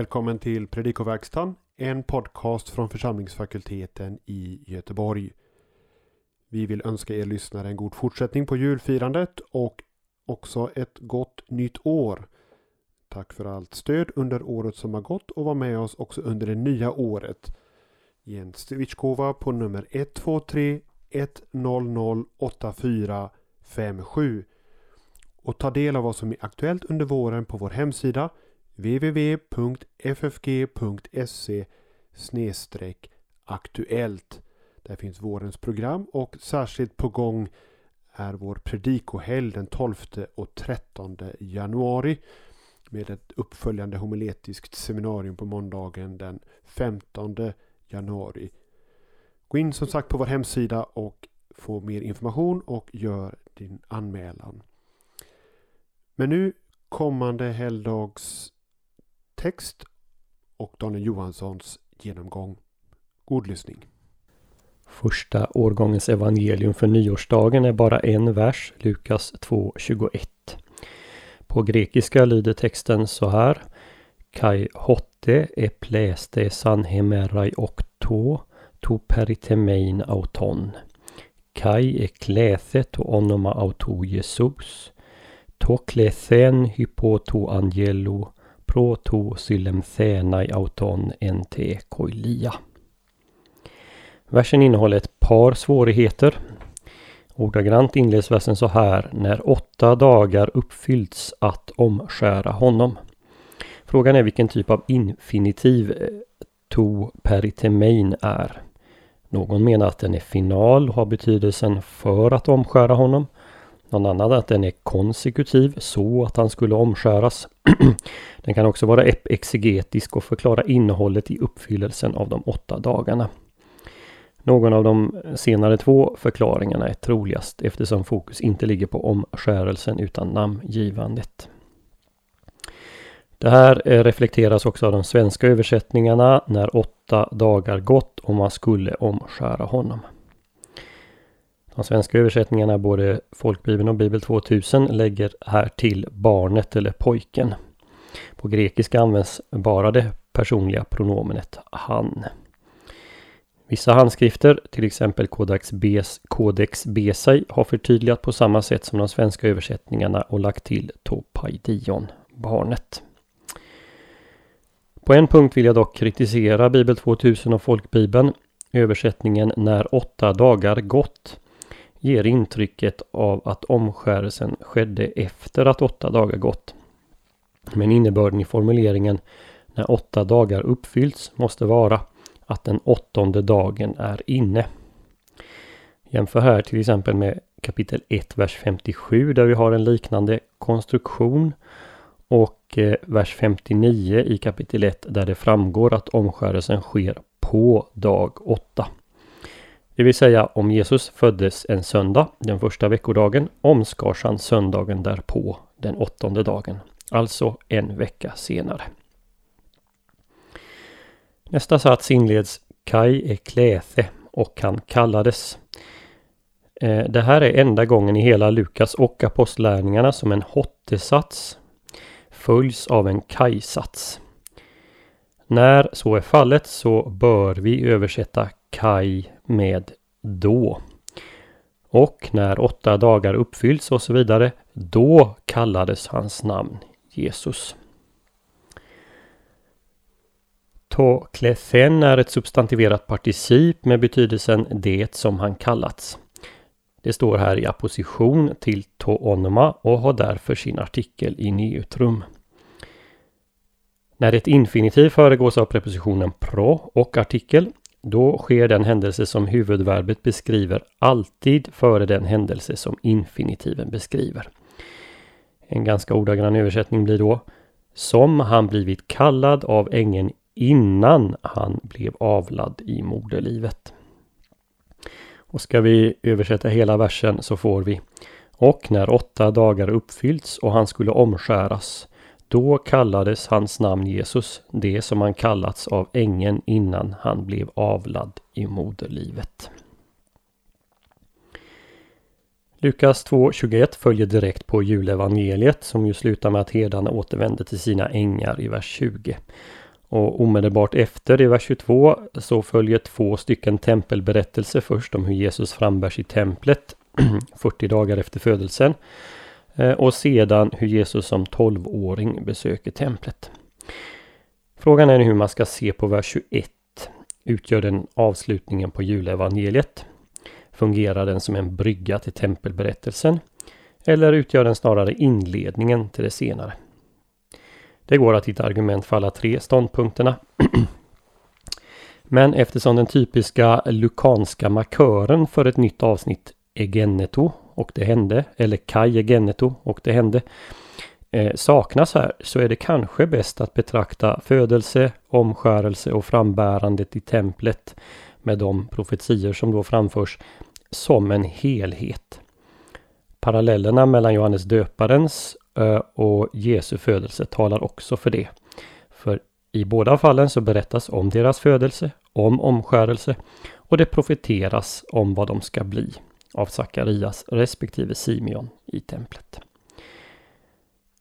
Välkommen till Predikoverkstan, en podcast från församlingsfakulteten i Göteborg. Vi vill önska er lyssnare en god fortsättning på julfirandet och också ett gott nytt år. Tack för allt stöd under året som har gått och var med oss också under det nya året. I en switchkova på nummer 123 100 8457 och ta del av vad som är aktuellt under våren på vår hemsida www.ffg.se aktuellt. Där finns vårens program och särskilt på gång är vår predikohelg den 12 och 13 januari med ett uppföljande homiletiskt seminarium på måndagen den 15 januari. Gå in som sagt på vår hemsida och få mer information och gör din anmälan. Men nu kommande helgdags text och Daniel Johanssons genomgång. God lyssning. Första årgångens evangelium för nyårsdagen är bara en vers, Lukas 2.21. På grekiska lyder texten så här. Kai hotte epläste sanhemerai okto to peritemein auton. Kai eklethe to onoma auto Jesus. To klethen hypoto angelo proto sylemthenai auton nt koilia. Versen innehåller ett par svårigheter. Ordagrant inleds versen så här. När åtta dagar uppfyllts att omskära honom. Frågan är vilken typ av infinitiv eh, to peritemein är. Någon menar att den är final och har betydelsen för att omskära honom. Någon annan att den är konsekutiv så att han skulle omskäras. den kan också vara exegetisk och förklara innehållet i uppfyllelsen av de åtta dagarna. Någon av de senare två förklaringarna är troligast eftersom fokus inte ligger på omskärelsen utan namngivandet. Det här eh, reflekteras också av de svenska översättningarna när åtta dagar gått och man skulle omskära honom. De svenska översättningarna, både Folkbibeln och Bibel 2000, lägger här till barnet eller pojken. På grekiska används bara det personliga pronomenet han. Vissa handskrifter, till exempel Codex, Bes, Codex Besai, har förtydligat på samma sätt som de svenska översättningarna och lagt till Topaidion, barnet. På en punkt vill jag dock kritisera Bibel 2000 och Folkbibeln. Översättningen när åtta dagar gått ger intrycket av att omskärelsen skedde efter att åtta dagar gått. Men innebörden i formuleringen när åtta dagar uppfyllts måste vara att den åttonde dagen är inne. Jämför här till exempel med kapitel 1, vers 57 där vi har en liknande konstruktion och eh, vers 59 i kapitel 1 där det framgår att omskärelsen sker på dag 8. Det vill säga om Jesus föddes en söndag, den första veckodagen, omskars han söndagen därpå, den åttonde dagen. Alltså en vecka senare. Nästa sats inleds Kai ekläthe och han kallades. Eh, det här är enda gången i hela Lukas och apostlärningarna som en hottesats följs av en kaj-sats. När så är fallet så bör vi översätta kaj med då. Och när åtta dagar uppfyllts och så vidare, då kallades hans namn Jesus. Toklethen är ett substantiverat particip med betydelsen det som han kallats. Det står här i apposition till toonoma och har därför sin artikel i neutrum. När ett infinitiv föregås av prepositionen pro och artikel då sker den händelse som huvudverbet beskriver alltid före den händelse som infinitiven beskriver. En ganska ordagrann översättning blir då Som han blivit kallad av ängeln innan han blev avlad i moderlivet. Och ska vi översätta hela versen så får vi Och när åtta dagar uppfyllts och han skulle omskäras då kallades hans namn Jesus, det som han kallats av ängeln innan han blev avlad i moderlivet. Lukas 2.21 följer direkt på julevangeliet som ju slutar med att herdarna återvänder till sina ängar i vers 20. Och omedelbart efter i vers 22 så följer två stycken tempelberättelser först om hur Jesus frambärs i templet 40 dagar efter födelsen. Eh, och sedan hur Jesus som 12-åring besöker templet. Frågan är hur man ska se på vers 21. Utgör den avslutningen på julevangeliet? Fungerar den som en brygga till tempelberättelsen? Eller utgör den snarare inledningen till det senare? Det går att hitta argument för alla tre ståndpunkterna. Men eftersom den typiska lukanska markören för ett nytt avsnitt är Geneto och det hände, eller Kai Geneto och det hände, eh, saknas här så är det kanske bäst att betrakta födelse, omskärelse och frambärandet i templet med de profetier som då framförs som en helhet. Parallellerna mellan Johannes döparens eh, och Jesu födelse talar också för det. För i båda fallen så berättas om deras födelse, om omskärelse och det profeteras om vad de ska bli av Sakarias respektive Simeon i templet.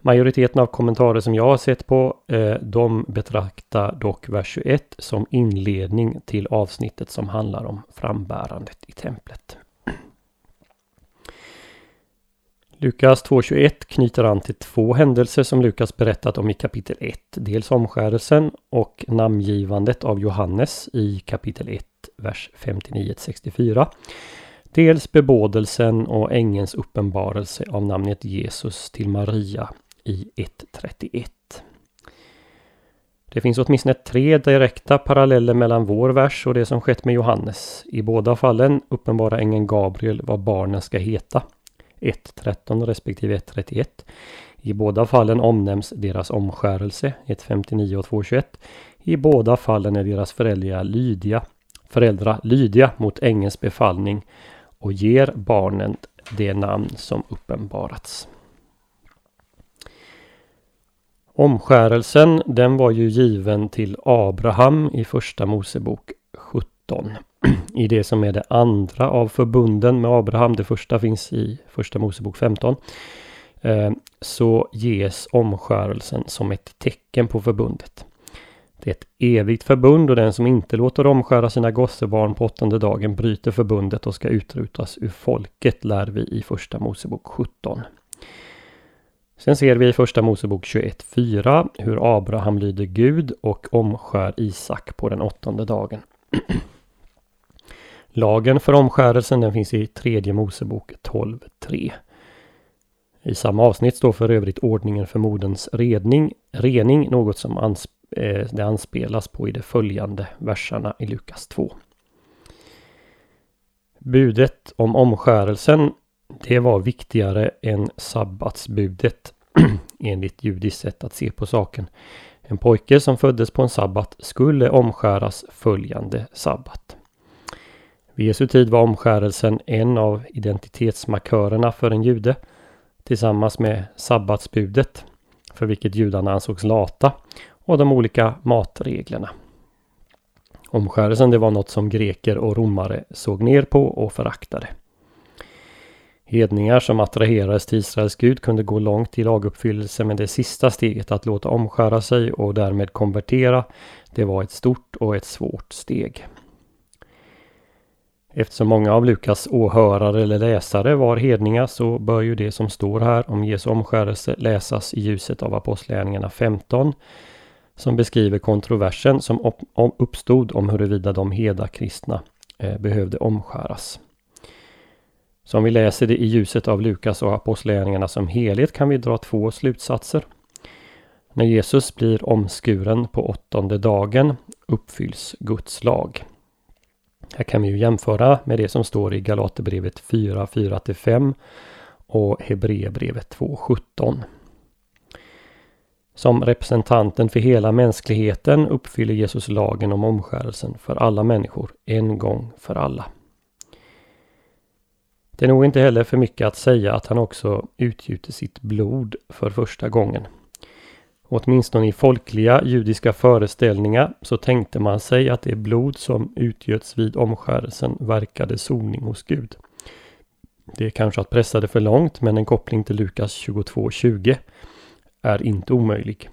Majoriteten av kommentarer som jag har sett på eh, de betraktar dock vers 21 som inledning till avsnittet som handlar om frambärandet i templet. Lukas 2.21 knyter an till två händelser som Lukas berättat om i kapitel 1. Dels omskärelsen och namngivandet av Johannes i kapitel 1, vers 59-64. Dels bebådelsen och ängens uppenbarelse av namnet Jesus till Maria i 1.31. Det finns åtminstone tre direkta paralleller mellan vår vers och det som skett med Johannes. I båda fallen uppenbarar ängeln Gabriel vad barnen ska heta. 1.13 respektive 1.31. I båda fallen omnämns deras omskärelse 1.59 och 2.21. I båda fallen är deras föräldrar lydiga, föräldrar lydiga mot ängelns befallning och ger barnen det namn som uppenbarats. Omskärelsen den var ju given till Abraham i första Mosebok 17. I det som är det andra av förbunden med Abraham, det första finns i första Mosebok 15. Eh, så ges omskärelsen som ett tecken på förbundet. Det är ett evigt förbund och den som inte låter omskära sina gossebarn på åttonde dagen bryter förbundet och ska utrotas ur folket, lär vi i första Mosebok 17. Sen ser vi i första Mosebok 21.4 hur Abraham lyder Gud och omskär Isak på den åttonde dagen. Lagen för omskärelsen den finns i tredje Mosebok 12.3. I samma avsnitt står för övrigt ordningen för moderns redning, rening, något som anspelar eh, det anspelas på i de följande verserna i Lukas 2. Budet om omskärelsen det var viktigare än sabbatsbudet enligt judiskt sätt att se på saken. En pojke som föddes på en sabbat skulle omskäras följande sabbat. Vid Jesu tid var omskärelsen en av identitetsmarkörerna för en jude tillsammans med sabbatsbudet för vilket judarna ansågs lata och de olika matreglerna. Omskärelsen det var något som greker och romare såg ner på och föraktade. Hedningar som attraherades till Israels Gud kunde gå långt i laguppfyllelse men det sista steget att låta omskära sig och därmed konvertera det var ett stort och ett svårt steg. Eftersom många av Lukas åhörare eller läsare var hedningar så bör ju det som står här om Jesu omskärelse läsas i ljuset av Apostlagärningarna 15 som beskriver kontroversen som uppstod om huruvida de heda kristna eh, behövde omskäras. Så om vi läser det i ljuset av Lukas och Apostlagärningarna som helhet kan vi dra två slutsatser. När Jesus blir omskuren på åttonde dagen uppfylls Guds lag. Här kan vi ju jämföra med det som står i Galaterbrevet 4, 4-5 och Hebreerbrevet 2.17. Som representanten för hela mänskligheten uppfyller Jesus lagen om omskärelsen för alla människor en gång för alla. Det är nog inte heller för mycket att säga att han också utgjuter sitt blod för första gången. Åtminstone i folkliga judiska föreställningar så tänkte man sig att det blod som utgöts vid omskärelsen verkade soning hos Gud. Det är kanske att pressa det för långt men en koppling till Lukas 22.20 är inte omöjlig.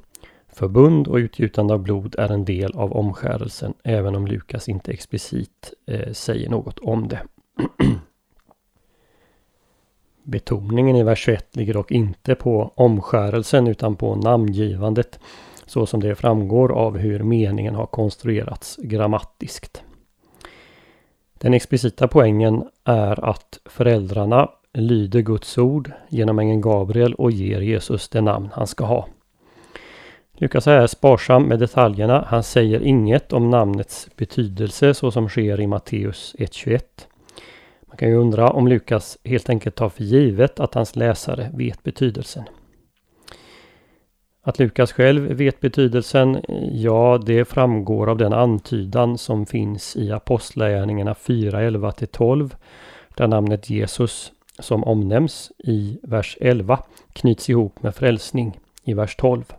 förbund och utgjutande av blod är en del av omskärelsen även om Lukas inte explicit eh, säger något om det. Betoningen i vers 21 ligger dock inte på omskärelsen utan på namngivandet så som det framgår av hur meningen har konstruerats grammatiskt. Den explicita poängen är att föräldrarna lyder Guds ord genom ängeln Gabriel och ger Jesus det namn han ska ha. Lukas är sparsam med detaljerna. Han säger inget om namnets betydelse så som sker i Matteus 1.21. Man kan ju undra om Lukas helt enkelt tar för givet att hans läsare vet betydelsen. Att Lukas själv vet betydelsen, ja det framgår av den antydan som finns i Apostlagärningarna 4, 11-12 där namnet Jesus som omnämns i vers 11 knyts ihop med frälsning i vers 12.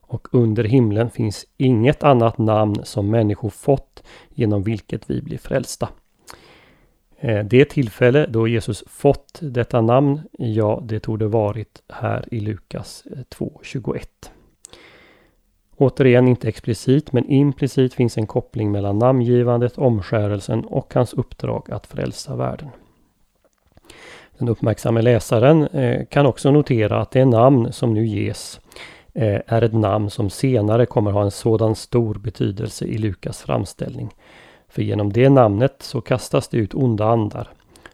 Och under himlen finns inget annat namn som människor fått genom vilket vi blir frälsta. Eh, det tillfälle då Jesus fått detta namn, ja det tog det varit här i Lukas eh, 2.21. Återigen inte explicit men implicit finns en koppling mellan namngivandet, omskärelsen och hans uppdrag att frälsa världen. Den uppmärksamma läsaren eh, kan också notera att det namn som nu ges eh, är ett namn som senare kommer ha en sådan stor betydelse i Lukas framställning. För genom det namnet så kastas det ut onda andar.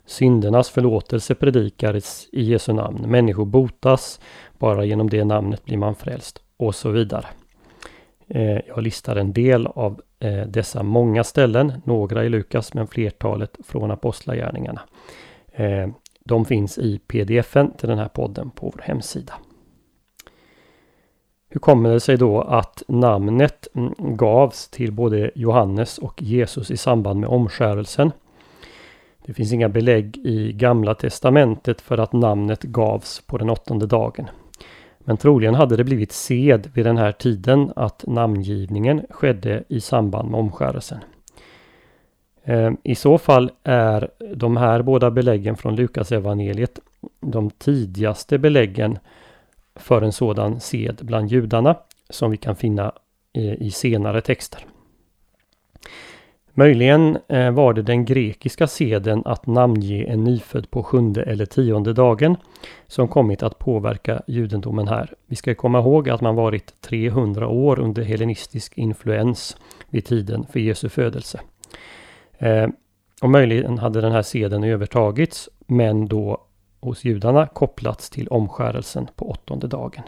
Syndernas förlåtelse predikades i Jesu namn. Människor botas. Bara genom det namnet blir man frälst. Och så vidare. Eh, jag listar en del av dessa många ställen. Några i Lukas men flertalet från Apostlagärningarna. De finns i pdfen till den här podden på vår hemsida. Hur kommer det sig då att namnet mm, gavs till både Johannes och Jesus i samband med omskärelsen? Det finns inga belägg i Gamla Testamentet för att namnet gavs på den åttonde dagen. Men troligen hade det blivit sed vid den här tiden att namngivningen skedde i samband med omskärelsen. Eh, I så fall är de här båda beläggen från Lukas evangeliet de tidigaste beläggen för en sådan sed bland judarna som vi kan finna eh, i senare texter. Möjligen eh, var det den grekiska seden att namnge en nyfödd på sjunde eller tionde dagen som kommit att påverka judendomen här. Vi ska komma ihåg att man varit 300 år under hellenistisk influens vid tiden för Jesu födelse. Eh, och möjligen hade den här seden övertagits men då hos judarna kopplats till omskärelsen på åttonde dagen.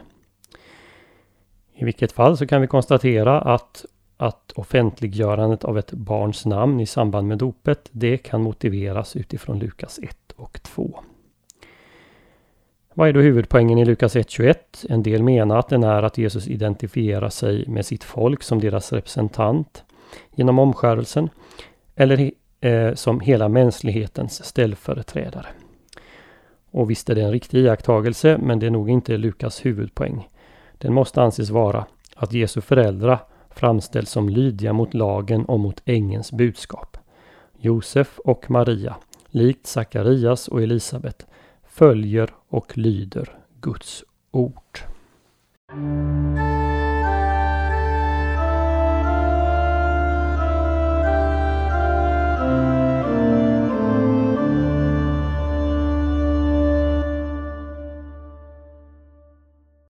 I vilket fall så kan vi konstatera att, att offentliggörandet av ett barns namn i samband med dopet, det kan motiveras utifrån Lukas 1 och 2. Vad är då huvudpoängen i Lukas 1.21? En del menar att den är att Jesus identifierar sig med sitt folk som deras representant genom omskärelsen eller eh, som hela mänsklighetens ställföreträdare. Och visst är det en riktig iakttagelse, men det är nog inte Lukas huvudpoäng. Den måste anses vara att Jesu föräldrar framställs som lydiga mot lagen och mot ängens budskap. Josef och Maria, likt Sakarias och Elisabet, följer och lyder Guds ord.